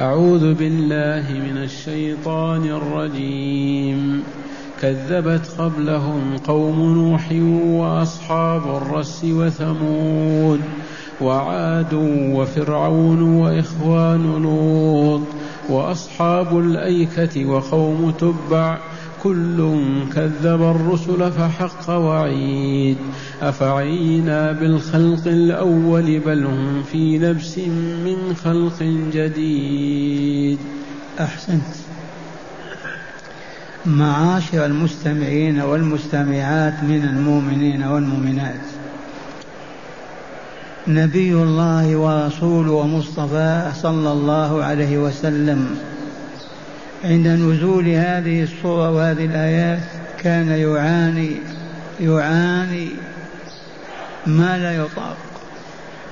أعوذ بالله من الشيطان الرجيم. كذبت قبلهم قوم نوح وأصحاب الرس وثمود وعاد وفرعون وإخوان لوط وأصحاب الأيكة وقوم تبع كل كذب الرسل فحق وعيد. أفعينا بالخلق الأول بل هم في لبس من خلق جديد. أحسنت. معاشر المستمعين والمستمعات من المؤمنين والمؤمنات. نبي الله ورسوله ومصطفاه صلى الله عليه وسلم عند نزول هذه الصورة وهذه الآيات كان يعاني يعاني ما لا يطاق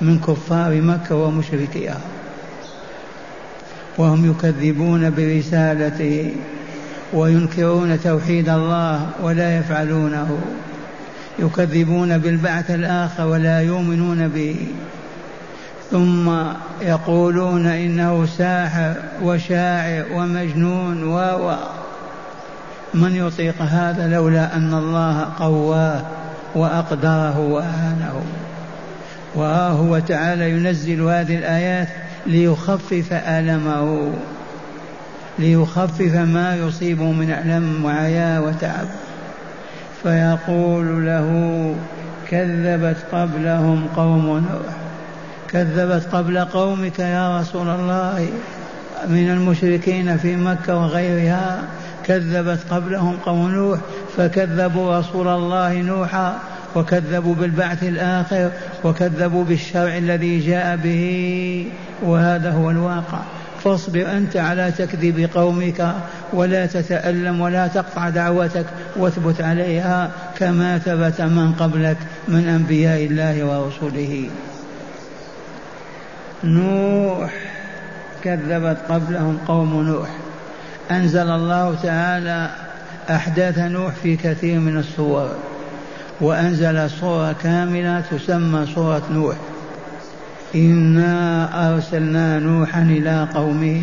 من كفار مكة ومشركيها. وهم يكذبون برسالته وينكرون توحيد الله ولا يفعلونه. يكذبون بالبعث الآخر ولا يؤمنون به. ثم يقولون إنه ساحر وشاعر ومجنون و من يطيق هذا لولا أن الله قواه وأقدره وأهانه؟ وها هو تعالى ينزل هذه الآيات ليخفف ألمه ليخفف ما يصيبه من ألم وعيا وتعب. فيقول له كذبت قبلهم قوم نوح. كذبت قبل قومك يا رسول الله من المشركين في مكة وغيرها. كذبت قبلهم قوم نوح فكذبوا رسول الله نوحا وكذبوا بالبعث الآخر وكذبوا بالشرع الذي جاء به. وهذا هو الواقع. فاصبر أنت على تكذيب قومك ولا تتألم ولا تقطع دعوتك واثبت عليها كما ثبت من قبلك من أنبياء الله ورسله. نوح كذبت قبلهم قوم نوح. أنزل الله تعالى أحداث نوح في كثير من الصور وأنزل صورة كاملة تسمى صورة نوح. إنا أرسلنا نوحا إلى قومه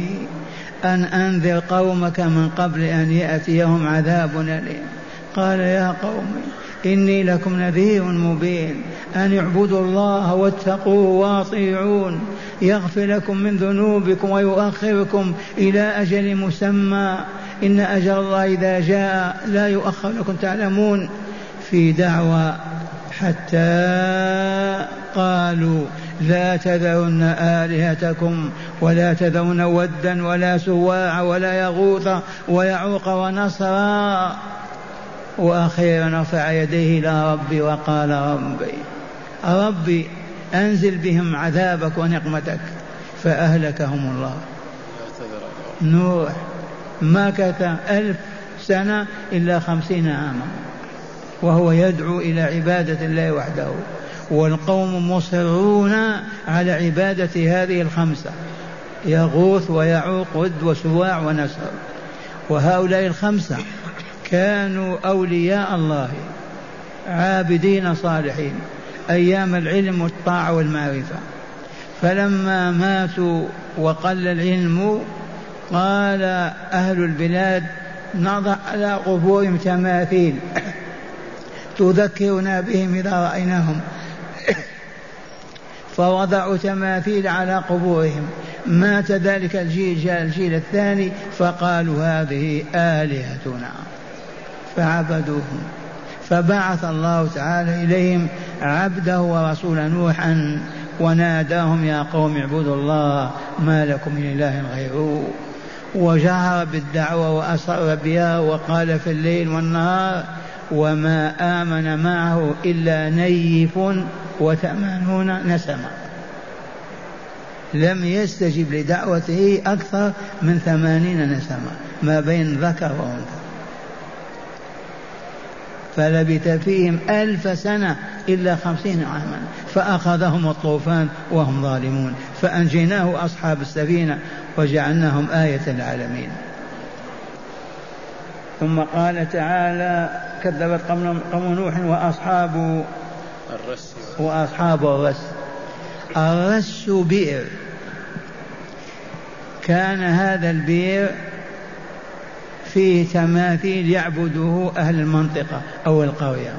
أن أنذر قومك من قبل أن يأتيهم عذاب أليم. قال يا قوم إني لكم نذير مبين. أن اعبدوا الله واتقوه واطيعون. يغفر لكم من ذنوبكم ويؤخركم إلى أجل مسمى. إن أجل الله إذا جاء لا يؤخر لكم تعلمون. في دعوة حتى قالوا لا تذرن آلهتكم ولا تذرن ودا ولا سواع ولا يغوث ويعوق ونصرا. وأخيرا رفع يديه إلى ربي وقال ربي ربي أنزل بهم عذابك ونقمتك فأهلكهم الله. نوح مكث ألف سنة إلا خمسين عاما وهو يدعو إلى عبادة الله وحده. والقوم مصرون على عبادة هذه الخمسة يغوث ويعوق ود وسواع ونسر. وهؤلاء الخمسة كانوا أولياء الله عابدين صالحين أيام العلم والطاعة والمعرفة. فلما ماتوا وقل العلم قال أهل البلاد نضع على قبورهم تماثيل تذكرنا بهم إذا رأيناهم. فوضعوا تماثيل على قبورهم. مات ذلك الجيل جاء الجيل الثاني فقالوا هذه آلهتنا. فعبدوهم فبعث الله تعالى إليهم عبده ورسول نوحا وناداهم يا قوم اعبدوا الله ما لكم من إله غيره. وجهر بالدعوة وأسر بها وقال في الليل والنهار وما آمن معه إلا نيف وثمانون نسمة. لم يستجب لدعوته أكثر من ثمانين نسمة ما بين ذكر وأنثى. فلبث فيهم ألف سنة إلا خمسين عاما فأخذهم الطوفان وهم ظالمون فأنجيناه أصحاب السفينة وجعلناهم آية للعالمين. ثم قال تعالى كذبت قوم نوح وأصحاب الرس. وأصحاب الرس. الرس بئر. كان هذا البير فيه تماثيل يعبده أهل المنطقة أو القرية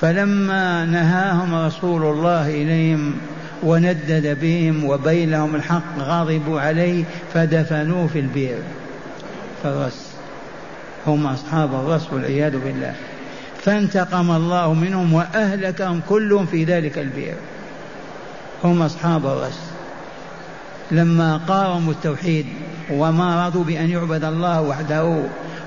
فلما نهاهم رسول الله إليهم وندد بهم وبين لهم الحق غضبوا عليه فدفنوه في البئر. فالرس هم أصحاب الرس والعياذ بالله. فانتقم الله منهم وأهلكهم كلهم في ذلك البئر. هم أصحاب الرس. لما قاوموا التوحيد وما رضوا بأن يعبد الله وحده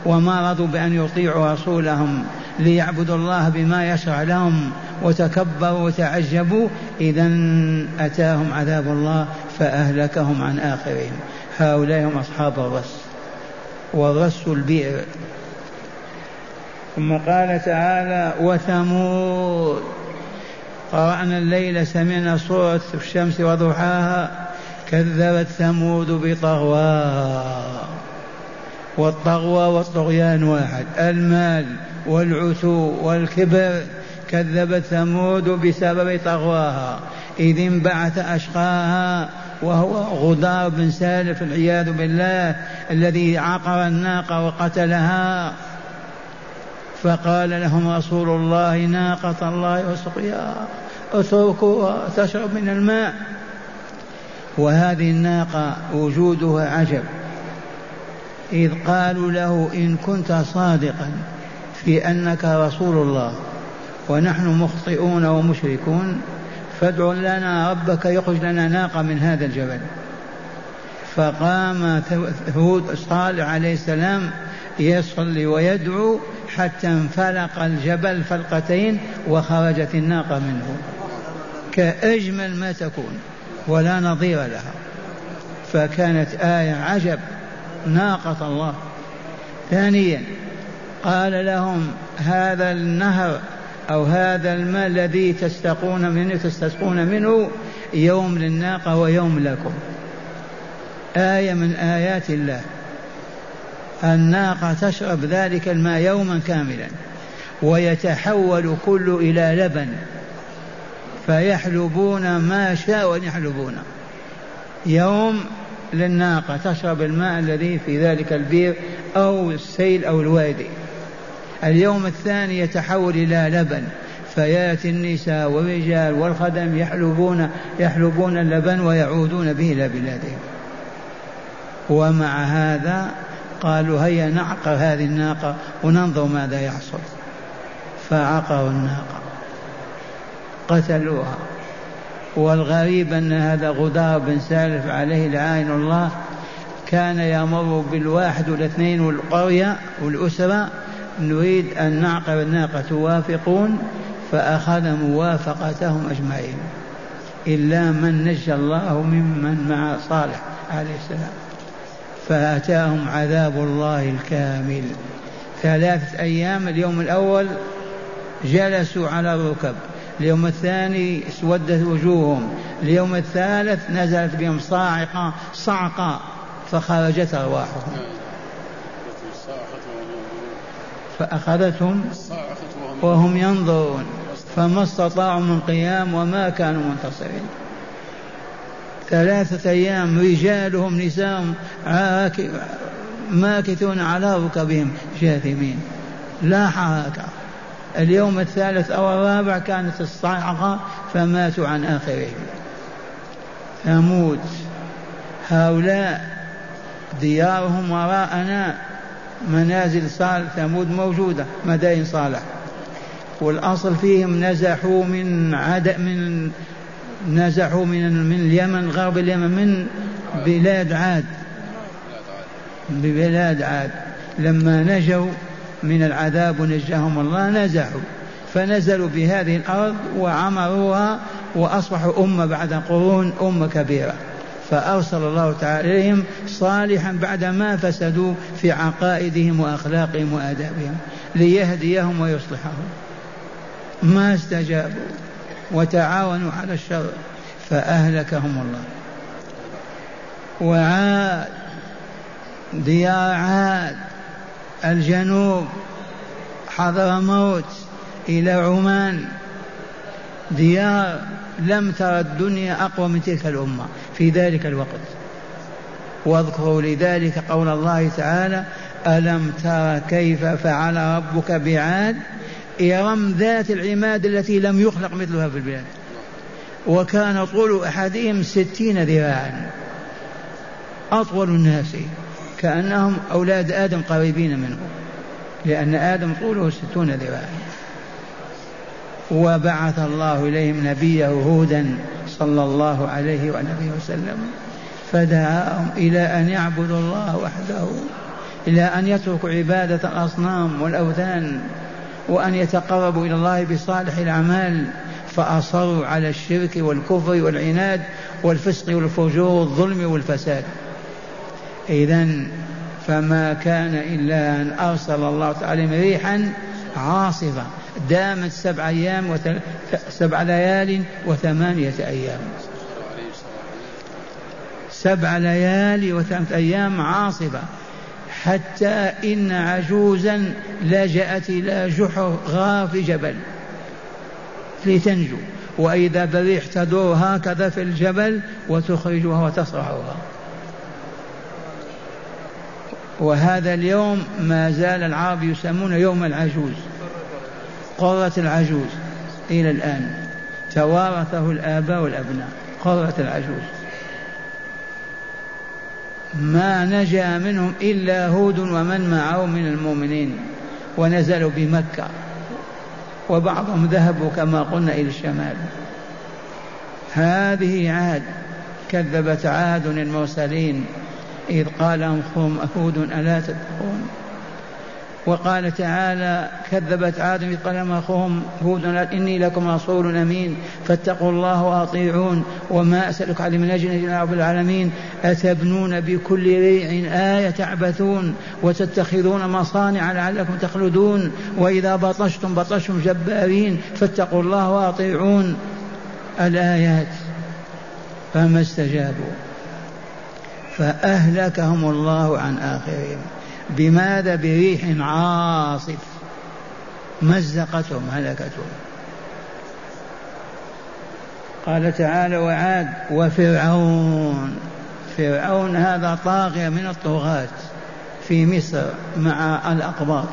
وما رضوا بأن يطيعوا رسولهم ليعبدوا الله بما يشرع لهم وتكبروا وتعجبوا إذا أتاهم عذاب الله فأهلكهم عن آخرهم. هؤلاء هم أصحاب الرس والرس البئر. ثم قال تعالى وثمود. قرأنا الليل سمعنا صوت الشمس وضحاها. كذبت ثمود بطغواها والطغوى والطغيان واحد. المال والعتو والكبر كذبت ثمود بسبب طغواها. إذ انبعث أشقاها وهو غدار بن سالف العياذ بالله الذي عقر الناقة وقتلها. فقال لهم رسول الله ناقة الله وسقياها. اتركوها تشرب من الماء. وهذه الناقة وجودها عجب. إذ قالوا له إن كنت صادقا في أنك رسول الله ونحن مخطئون ومشركون فادع لنا ربك يخرج لنا ناقة من هذا الجبل. فقام هود صالح عليه السلام يصلي ويدعو حتى انفلق الجبل فلقتين وخرجت الناقة منه. كأجمل ما تكون. ولا نظير لها. فكانت آية عجب. ناقة الله. ثانيا قال لهم هذا النهر أو هذا الماء الذي تستقون منه تستسقون منه يوم للناقة ويوم لكم. آية من آيات الله. الناقة تشرب ذلك الماء يوما كاملا ويتحول كل إلى لبن. فيحلبون ما شاء أن يحلبون. يوم للناقة تشرب الماء الذي في ذلك البير أو السيل أو الوادي. اليوم الثاني يتحول إلى لبن. فياتي النساء والرجال والخدم يحلبون يحلبون اللبن ويعودون به إلى بلادهم. ومع هذا قالوا هيا نعقر هذه الناقة وننظر ماذا يحصل. فعقروا الناقة. قتلوها. والغريب أن هذا غدار بن سالف عليه لعائن الله كان يمر بالواحد والاثنين والقرية والأسرة. نريد أن نعقر الناقة. توافقون؟ فأخذ موافقتهم أجمعين. إلا من نجى الله ممن مع صالح عليه السلام. فأتاهم عذاب الله الكامل. ثلاثة أيام اليوم الأول جلسوا على الركب اليوم الثاني اسودت وجوههم. اليوم الثالث نزلت بهم صاعقة صعقة فخرجت أرواحهم. فأخذتهم وهم ينظرون. فما استطاعوا من قيام وما كانوا منتصرين. ثلاثة أيام رجالهم نساءهم ماكثون على ركبهم جاثمين لا حركة. اليوم الثالث أو الرابع كانت الصاعقة فماتوا عن آخرهم. ثمود هؤلاء ديارهم وراءنا منازل صالح ثمود موجودة مدائن صالح. والأصل فيهم نزحوا من عد من نزحوا من من اليمن غرب اليمن من بلاد عاد. ببلاد عاد. لما نجوا من العذاب ونجاهم الله نزحوا فنزلوا بهذه الأرض وعمروها وأصبحوا أمة بعد قرون أمة كبيرة. فأرسل الله تعالى إليهم صالحا بعدما فسدوا في عقائدهم وأخلاقهم وآدابهم ليهديهم ويصلحهم. ما استجابوا وتعاونوا على الشر فأهلكهم الله. وعاد ديار عاد. الجنوب حضر موت إلى عمان. ديار لم ترى الدنيا أقوى من تلك الأمة في ذلك الوقت. واذكروا لذلك قول الله تعالى ألم تر كيف فعل ربك بعاد؟ إرم ذات العماد التي لم يخلق مثلها في البلاد. وكان طول أحدهم ستين ذراعا. أطول الناس. كأنهم أولاد آدم قريبين منه. لأن آدم طوله ستون ذراعا وبعث الله إليهم نبيه هودا صلى الله عليه وآله وسلم. فدعاهم إلى أن يعبدوا الله وحده. إلى أن يتركوا عبادة الأصنام والأوثان. وأن يتقربوا إلى الله بصالح الأعمال. فأصروا على الشرك والكفر والعناد والفسق والفجور والظلم والفساد. إذا فما كان إلا أن أرسل الله تعالى ريحا عاصفة دامت سبع أيام وثل... سبع ليال وثمانية أيام. سبع ليالي وثمانية أيام عاصفة حتى إن عجوزا لجأت إلى جحر غار في جبل لتنجو وإذا بريح تدور هكذا في الجبل وتخرجها وتصرعها. وهذا اليوم ما زال العرب يسمون يوم العجوز قرة العجوز إلى الآن توارثه الآباء والأبناء قرة العجوز. ما نجا منهم إلا هود ومن معه من المؤمنين ونزلوا بمكة وبعضهم ذهبوا كما قلنا إلى الشمال. هذه عاد كذبت عاد المرسلين إذ قال أخوهم هود ألا تتقون. وقال تعالى كذبت عاد إذ قال أخوهم هود إني لكم رسول أمين فاتقوا الله وأطيعون. وما أسألك عليه من أجل إلى رب العالمين. أتبنون بكل ريع آية تعبثون وتتخذون مصانع لعلكم تخلدون. وإذا بطشتم بطشتم جبارين فاتقوا الله وأطيعون. الآيات فما استجابوا. فأهلكهم الله عن آخرهم. بماذا؟ بريح عاصف. مزقتهم هلكتهم. قال تعالى وعاد وفرعون. فرعون هذا طاغية من الطغاة في مصر مع الأقباط.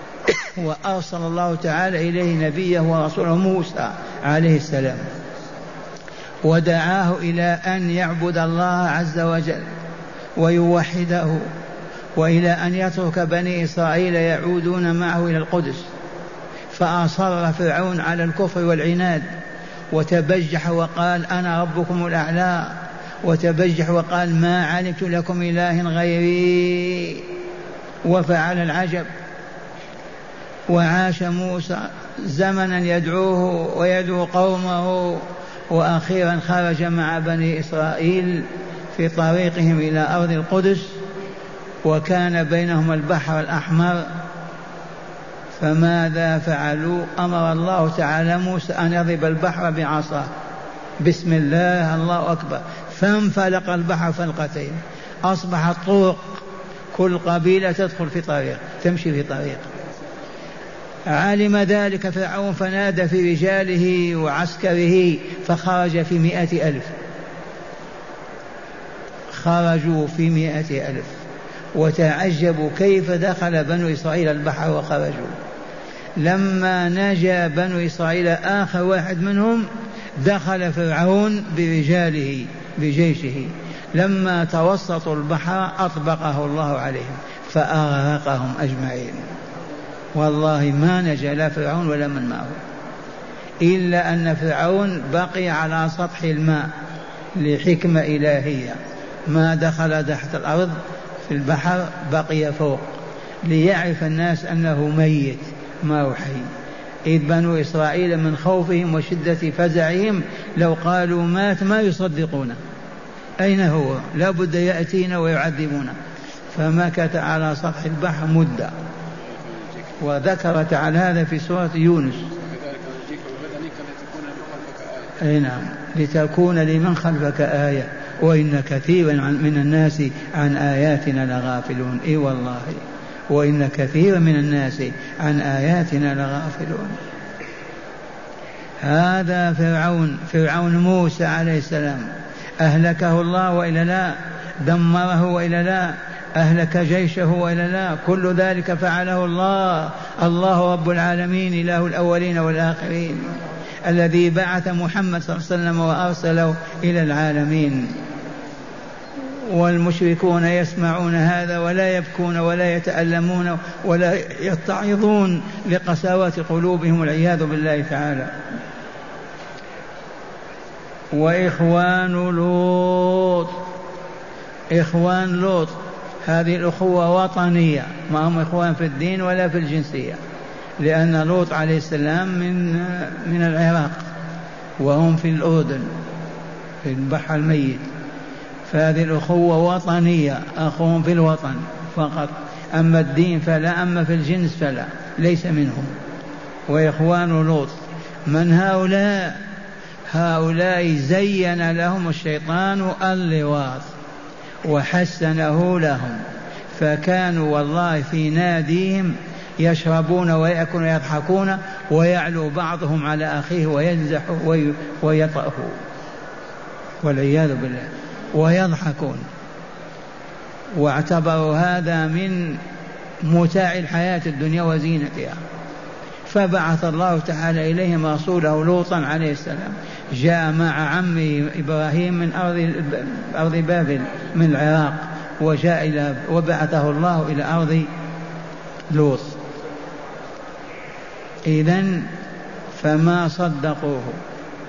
وأرسل الله تعالى إليه نبيه ورسوله موسى عليه السلام. ودعاه إلى أن يعبد الله عز وجل ويوحده وإلى أن يترك بني إسرائيل يعودون معه إلى القدس. فأصر فرعون على الكفر والعناد وتبجح وقال أنا ربكم الأعلى وتبجح وقال ما علمت لكم إله غيري. وفعل العجب. وعاش موسى زمنا يدعوه ويدعو قومه. وأخيرا خرج مع بني إسرائيل في طريقهم إلى أرض القدس وكان بينهم البحر الأحمر. فماذا فعلوا؟ أمر الله تعالى موسى أن يضرب البحر بعصاه. بسم الله الله أكبر. فانفلق البحر فلقتين. أصبح طرق كل قبيلة تدخل في طريق تمشي في طريق. علم ذلك فرعون فنادى في رجاله وعسكره فخرج في مئة ألف. خرجوا في مئة ألف. وتعجبوا كيف دخل بنو إسرائيل البحر وخرجوا. لما نجا بنو إسرائيل آخر واحد منهم دخل فرعون برجاله بجيشه. لما توسطوا البحر أطبقه الله عليهم فأغرقهم أجمعين. والله ما نجا لا فرعون ولا من معه. إلا أن فرعون بقي على سطح الماء لحكمة إلهية. ما دخل تحت الأرض في البحر بقي فوق. ليعرف الناس أنه ميت ما هو حي إذ بنو إسرائيل من خوفهم وشدة فزعهم لو قالوا مات ما يصدقونه أين هو؟ لا بد يأتينا ويعذبنا فمكث على سطح البحر مدة. وذكر تعالى هذا في سورة يونس. أي نعم. لتكون لمن خلفك آية. وإن كثيرا من الناس عن آياتنا لغافلون. إي والله. وإن كثيرا من الناس عن آياتنا لغافلون. هذا فرعون فرعون موسى عليه السلام. أهلكه الله وإلا لا. دمره وإلا لا. أهلك جيشه وإلا لا. كل ذلك فعله الله. الله رب العالمين إله الأولين والآخرين الذي بعث محمد صلى الله عليه وسلم وأرسله إلى العالمين. والمشركون يسمعون هذا ولا يبكون ولا يتألمون ولا يتعظون لقساوة قلوبهم والعياذ بالله تعالى. وإخوان لوط إخوان لوط هذه الأخوة وطنية ما هم إخوان في الدين ولا في الجنسية لأن لوط عليه السلام من من العراق وهم في الأردن في البحر الميت. فهذه الأخوة وطنية أخوهم في الوطن فقط. أما الدين فلا أما في الجنس فلا ليس منهم. وإخوان لوط من هؤلاء؟ هؤلاء زين لهم الشيطان اللواط وحسنه لهم. فكانوا والله في ناديهم يشربون ويأكلون ويضحكون ويعلو بعضهم على أخيه وينزح ويطأه. والعياذ بالله. ويضحكون. واعتبروا هذا من متاع الحياة الدنيا وزينتها. فبعث الله تعالى إليهم رسوله لوطا عليه السلام. جاء مع عمه إبراهيم من أرض أرض بابل من العراق وجاء إلى وبعثه الله إلى أرض لوط. إذا فما صدقوه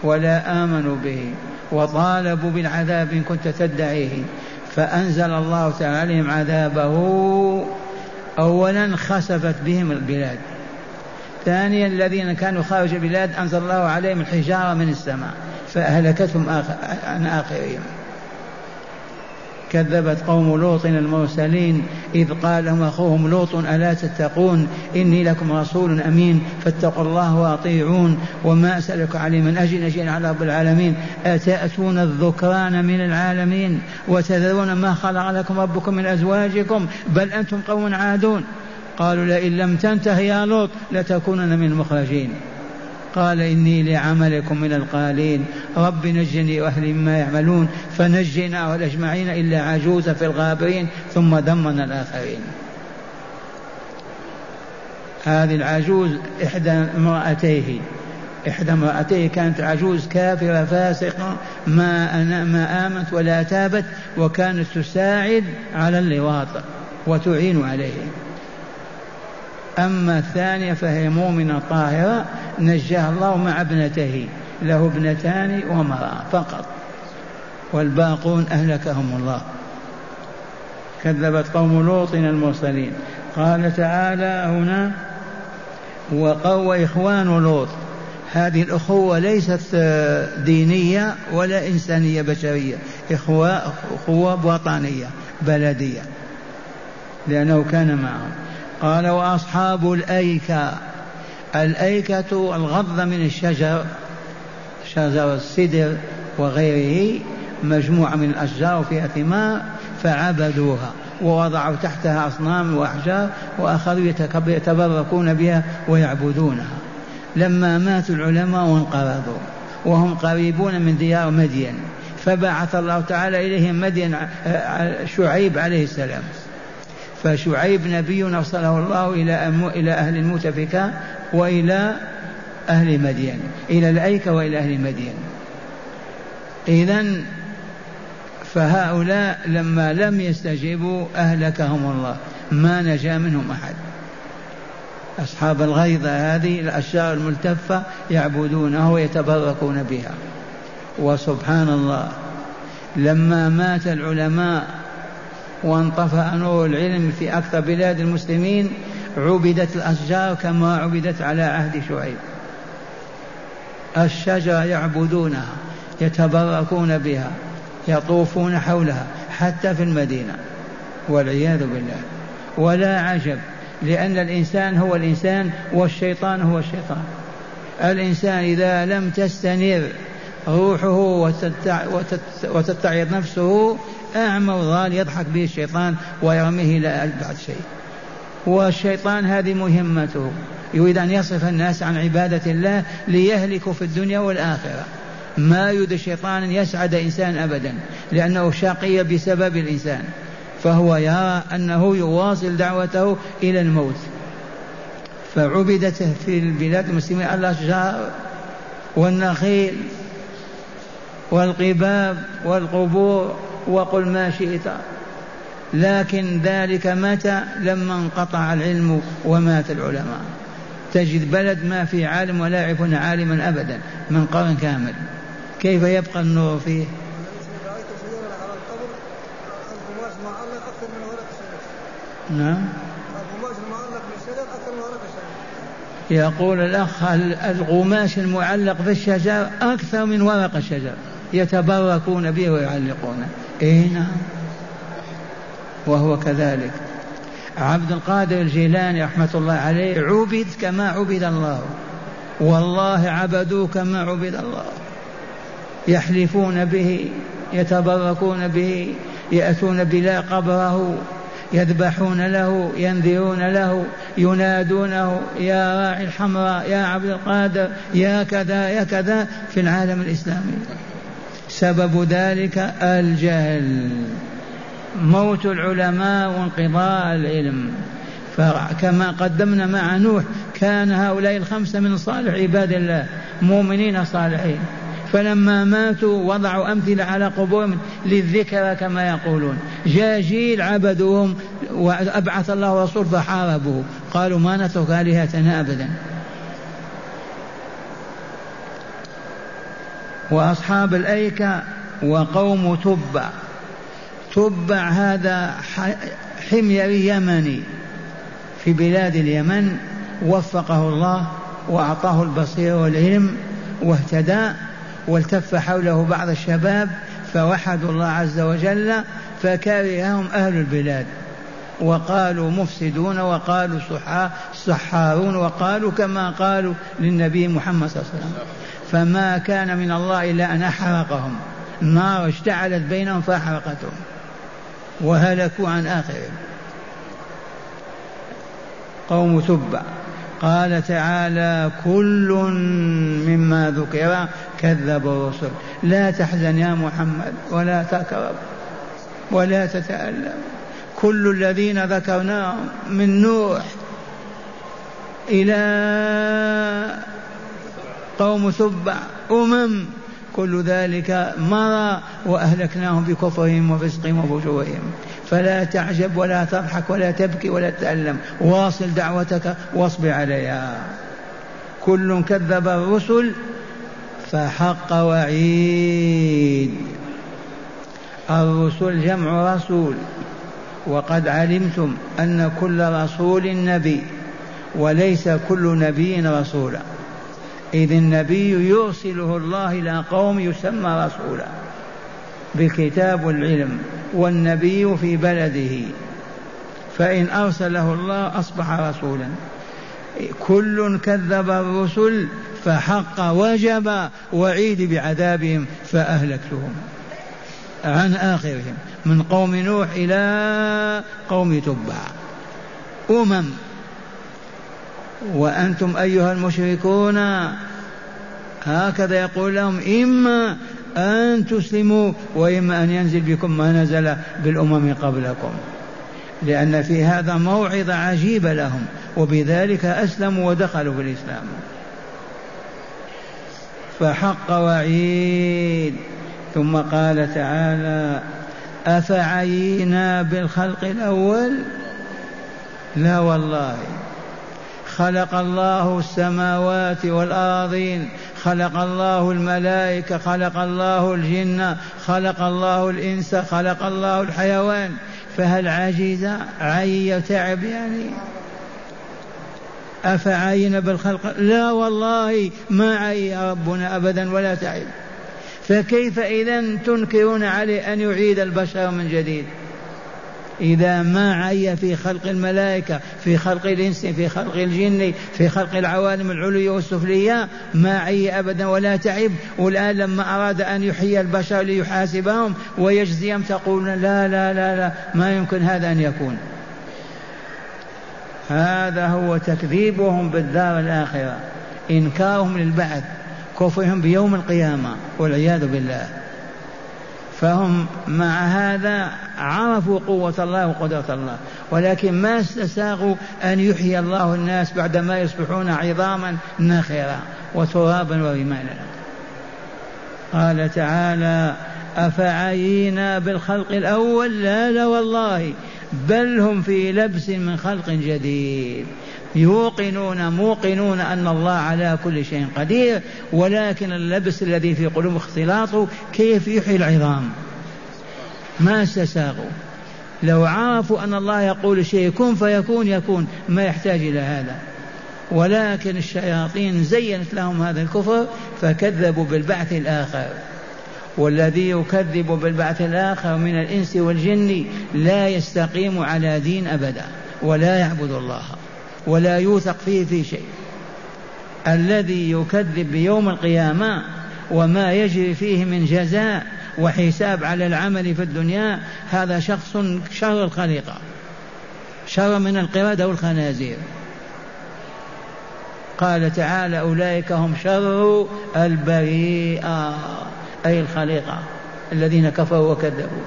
ولا آمنوا به وطالبوا بالعذاب إن كنت تدعيه. فأنزل الله تعالى عليهم عذابه أولا خسفت بهم البلاد. ثانيا الذين كانوا خارج البلاد أنزل الله عليهم الحجارة من السماء فأهلكتهم عن آخرهم كذبت قوم لوط المرسلين إذ قال لهم أخوهم لوط ألا تتقون؟ إني لكم رسول أمين فاتقوا الله وأطيعون. وما أسألك عليه من أجل أجل على رب العالمين. أتأتون الذكران من العالمين؟ وتذرون ما خلق لكم ربكم من أزواجكم؟ بل أنتم قوم عادون. قالوا لئن لم تنته يا لوط لتكونن من المخرجين. قال إني لعملكم من القالين. رب نجني وأهلي مما يعملون فنجيناه أجمعين إلا عجوز في الغابرين ثم دمرنا الآخرين. هذه العجوز إحدى امرأتيه. إحدى امرأتيه كانت عجوز كافرة فاسقة ما أنا ما آمنت ولا تابت وكانت تساعد على اللواط وتعين عليه. أما الثانية فهي مؤمنة طاهرة نجاها الله مع ابنته له ابنتان وامرأة فقط. والباقون أهلكهم الله. كذبت قوم لوط المرسلين. قال تعالى هنا وقوى إخوان لوط. هذه الأخوة ليست دينية ولا إنسانية بشرية. إخوة أخوة وطنية بلدية. لأنه كان معهم. قال وأصحاب الأيكة. الأيكة الغض من الشجر شجر السدر وغيره مجموعة من الأشجار فيها ثمار فعبدوها ووضعوا تحتها أصنام وأحجار وأخذوا يتبركون بها ويعبدونها. لما مات العلماء وانقرضوا وهم قريبون من ديار مدين فبعث الله تعالى إليهم مدين شعيب عليه السلام. فشعيب نبي أرسله الله إلى إلى أهل المؤتفكة وإلى أهل مدين إلى الأيكة وإلى أهل مدين إذا فهؤلاء لما لم يستجيبوا أهلكهم الله ما نجا منهم أحد. أصحاب الغيظة هذه الأشجار الملتفة يعبدونها ويتبركون بها. وسبحان الله لما مات العلماء وانطفأ نور العلم في أكثر بلاد المسلمين عبدت الأشجار كما عبدت على عهد شعيب. الشجرة يعبدونها يتبركون بها يطوفون حولها حتى في المدينة. والعياذ بالله. ولا عجب لأن الإنسان هو الإنسان والشيطان هو الشيطان. الإنسان إذا لم تستنر روحه وتتعظ نفسه أعمى وضال يضحك به الشيطان ويرميه إلى بعد شيء. والشيطان هذه مهمته. يريد أن يصرف الناس عن عبادة الله ليهلكوا في الدنيا والآخرة. ما يريد الشيطان أن يسعد إنسان أبدا لأنه شقي بسبب الإنسان. فهو يرى أنه يواصل دعوته إلى الموت. فعبدت في البلاد المسلمين الأشجار والنخيل. والقباب والقبور وقل ما شئت. لكن ذلك متى؟ لما انقطع العلم ومات العلماء. تجد بلد ما في عالم ولا يعرفون عالما أبدا من قرن كامل. كيف يبقى النور فيه؟ نعم. يقول الأخ القماش المعلق في الشجر أكثر من ورق الشجر. يتبركون به ويعلقونه. اي نعم. وهو كذلك. عبد القادر الجيلاني رحمة الله عليه عبد كما عبد الله. والله عبدوه كما عبد الله. يحلفون به يتبركون به يأتون بلا قبره يذبحون له ينذرون له ينادونه يا راعي الحمراء يا عبد القادر يا كذا يا كذا في العالم الإسلامي. سبب ذلك الجهل. موت العلماء وانقضاء العلم. فكما قدمنا مع نوح كان هؤلاء الخمسة من صالح عباد الله مؤمنين صالحين. فلما ماتوا وضعوا أمثلة على قبورهم للذكرى كما يقولون. جاء جيل عبدوهم وأبعث الله رسول فحاربوه. قالوا ما نترك آلهتنا أبدا. وأصحاب الأيكة وقوم تبع. تبع هذا حميري يمني في بلاد اليمن وفقه الله وأعطاه البصيرة والعلم واهتدى والتف حوله بعض الشباب فوحدوا الله عز وجل فكرههم أهل البلاد. وقالوا مفسدون وقالوا سحارون وقالوا كما قالوا للنبي محمد صلى الله عليه وسلم. فما كان من الله إلا أن أحرقهم. نار اشتعلت بينهم فأحرقتهم. وهلكوا عن آخرهم. قوم تبع قال تعالى كل مما ذكر كذب الرسل. لا تحزن يا محمد ولا تكرب ولا تتألم. كل الذين ذكرناهم من نوح إلى قوم تبع أمم. كل ذلك مضى وأهلكناهم بكفرهم وفسقهم وفجورهم. فلا تعجب ولا تضحك ولا تبكي ولا تتألم واصل دعوتك واصبر عليها. كل كذب الرسل فحق وعيد. الرسل جمع رسول. وقد علمتم أن كل رسول نبي وليس كل نبي رسولا. إذ النبي يرسله الله إلى قوم يسمى رسولا بالكتاب والعلم والنبي في بلده. فإن أرسله الله أصبح رسولا. كل كذب الرسل فحق وجب وعيد بعذابهم فأهلكتهم. عن آخرهم. من قوم نوح إلى قوم تبع. أمم. وأنتم أيها المشركون هكذا يقول لهم إما أن تسلموا وإما أن ينزل بكم ما نزل بالأمم قبلكم. لأن في هذا موعظة عجيبة لهم وبذلك أسلموا ودخلوا في الإسلام. فحق وعيد. ثم قال تعالى أفعينا بالخلق الأول؟ لا والله. خلق الله السماوات والأراضين خلق الله الملائكة خلق الله الجن خلق الله الإنس خلق الله الحيوان. فهل عجز عي تعب يعني؟ أفعين بالخلق؟ لا والله ما عي ربنا أبدا ولا تعب. فكيف إذا تنكرون عليه أن يعيد البشر من جديد؟ إذا ما عي في خلق الملائكة في خلق الإنس في خلق الجن في خلق العوالم العلوية والسفلية ما عي أبدا ولا تعب. والآن لما أراد أن يحيي البشر ليحاسبهم ويجزيهم تقولون لا لا لا لا ما يمكن هذا أن يكون. هذا هو تكذيبهم بالدار الآخرة إنكارهم للبعث كفرهم بيوم القيامة والعياذ بالله. فهم مع هذا عرفوا قوة الله وقدرة الله. ولكن ما استساغوا أن يحيي الله الناس بعدما يصبحون عظاما نخرة وترابا ورمالا قال تعالى أفعينا بالخلق الأول؟ لا لا والله. بل هم في لبس من خلق جديد. يوقنون موقنون أن الله على كل شيء قدير ولكن اللبس الذي في قلوب اختلاطه كيف يحيي العظام؟ ما استساغوا. لو عرفوا أن الله يقول شيء كن فيكون يكون ما يحتاج إلى هذا. ولكن الشياطين زينت لهم هذا الكفر فكذبوا بالبعث الآخر. والذي يكذب بالبعث الآخر من الإنس والجن لا يستقيم على دين أبدا ولا يعبد الله. ولا يوثق فيه في شيء. الذي يكذب بيوم القيامة وما يجري فيه من جزاء وحساب على العمل في الدنيا هذا شخص شر الخليقة شر من القردة والخنازير قال تعالى أولئك هم شر البريئة أي الخليقة الذين كفروا وكذبوا.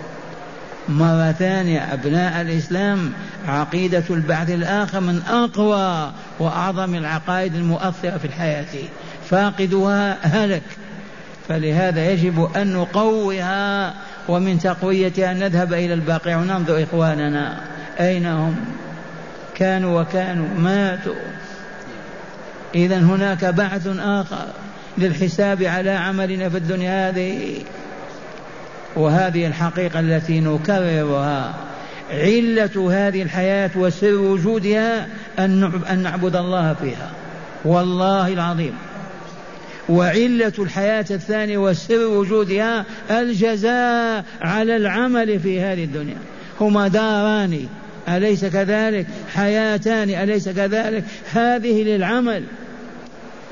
مرة ثانية أبناء الإسلام عقيدة البعث الآخر من أقوى وأعظم العقائد المؤثرة في الحياة. فاقدها هلك. فلهذا يجب أن نقويها ومن تقويتها نذهب إلى الباقي وننظر إخواننا. أين هم؟ كانوا وكانوا ماتوا. إذا هناك بعث آخر للحساب على عملنا في الدنيا هذه. وهذه الحقيقة التي نكررها. علة هذه الحياة وسر وجودها أن نعبد الله فيها. والله العظيم. وعلة الحياة الثانية وسر وجودها الجزاء على العمل في هذه الدنيا. هما داران. أليس كذلك؟ حياتان. أليس كذلك؟ هذه للعمل.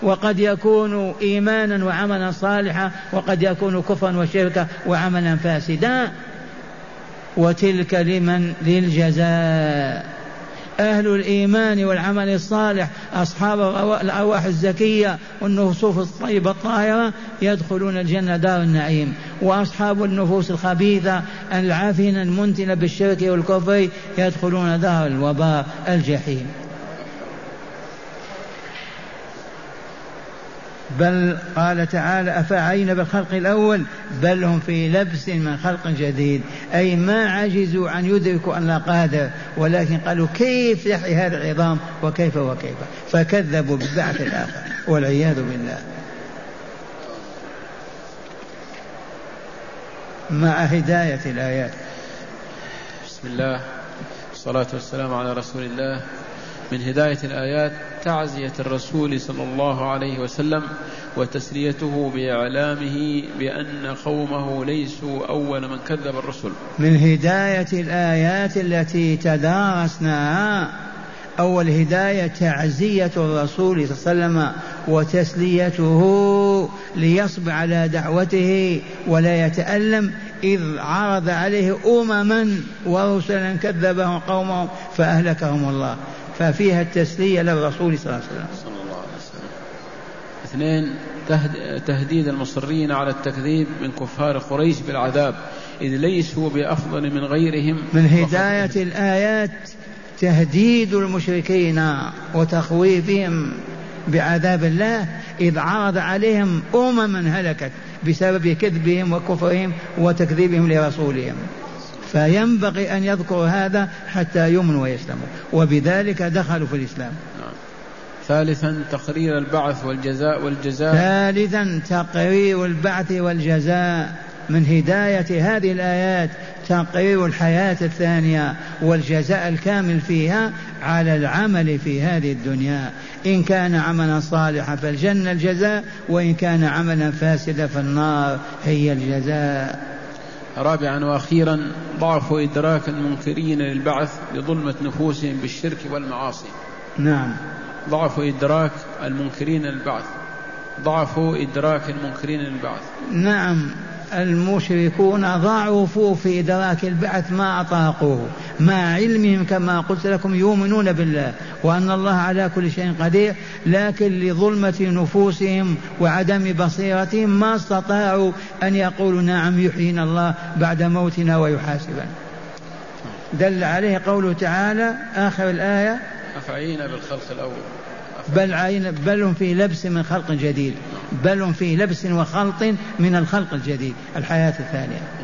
وقد يكون إيمانا وعملا صالحا وقد يكون كفرا وشركا وعملا فاسدا. وتلك لمن؟ للجزاء. أهل الإيمان والعمل الصالح أصحاب الأرواح الزكية والنفوس الطيبة الطاهرة يدخلون الجنة دار النعيم. وأصحاب النفوس الخبيثة العافنة المنتنة بالشرك والكفر يدخلون دار الوباء الجحيم. بل قال تعالى أفعين بالخلق الأول؟ بل هم في لبس من خلق جديد. أي ما عجزوا أن يدركوا أن قادر ولكن قالوا كيف يحيي هذا العظام وكيف وكيف؟ فكذبوا بالبعث الآخر والعياذ بالله. مع هداية الآيات. بسم الله والصلاة والسلام على رسول الله. من هداية الآيات تعزية الرسول صلى الله عليه وسلم وتسليته بإعلامه بأن قومه ليسوا أول من كذب الرسل. من هداية الآيات التي تدارسناها أول هداية تعزية الرسول صلى الله عليه وسلم وتسليته ليصبر على دعوته ولا يتألم إذ عرض عليه أمما ورسلا كذبهم قومهم فأهلكهم الله. ففيها التسلية للرسول صلى الله عليه وسلم. اثنين تهديد المصرين على التكذيب من كفار قريش بالعذاب إذ ليسوا بأفضل من غيرهم. من هداية الآيات تهديد المشركين وتخويفهم بعذاب الله إذ عرض عليهم أمما هلكت بسبب كذبهم وكفرهم وتكذيبهم لرسولهم. فينبغي أن يذكروا هذا حتى يؤمنوا ويسلموا. وبذلك دخلوا في الإسلام. ثالثا تقرير البعث والجزاء والجزاء. ثالثا تقرير البعث والجزاء. من هداية هذه الآيات تقرير الحياة الثانية والجزاء الكامل فيها على العمل في هذه الدنيا. إن كان عملا صالحا فالجنة الجزاء وإن كان عملا فاسدا فالنار هي الجزاء. رابعا وأخيرا ضعف ادراك المنكرين للبعث لظلمه نفوسهم بالشرك والمعاصي. نعم. ضعف ادراك المنكرين للبعث. ضعف ادراك المنكرين للبعث. نعم. المشركون ضعفوا في إدراك البعث ما أطاقوه. مع علمهم كما قلت لكم يؤمنون بالله وأن الله على كل شيء قدير لكن لظلمة نفوسهم وعدم بصيرتهم ما استطاعوا أن يقولوا نعم يحيينا الله بعد موتنا ويحاسبنا. دل عليه قوله تعالى آخر الآية أفعينا بالخلق الأول. بل عين بل هم في لبس من خلق جديد. بل هم في لبس وخلط من الخلق الجديد الحياة الثانية.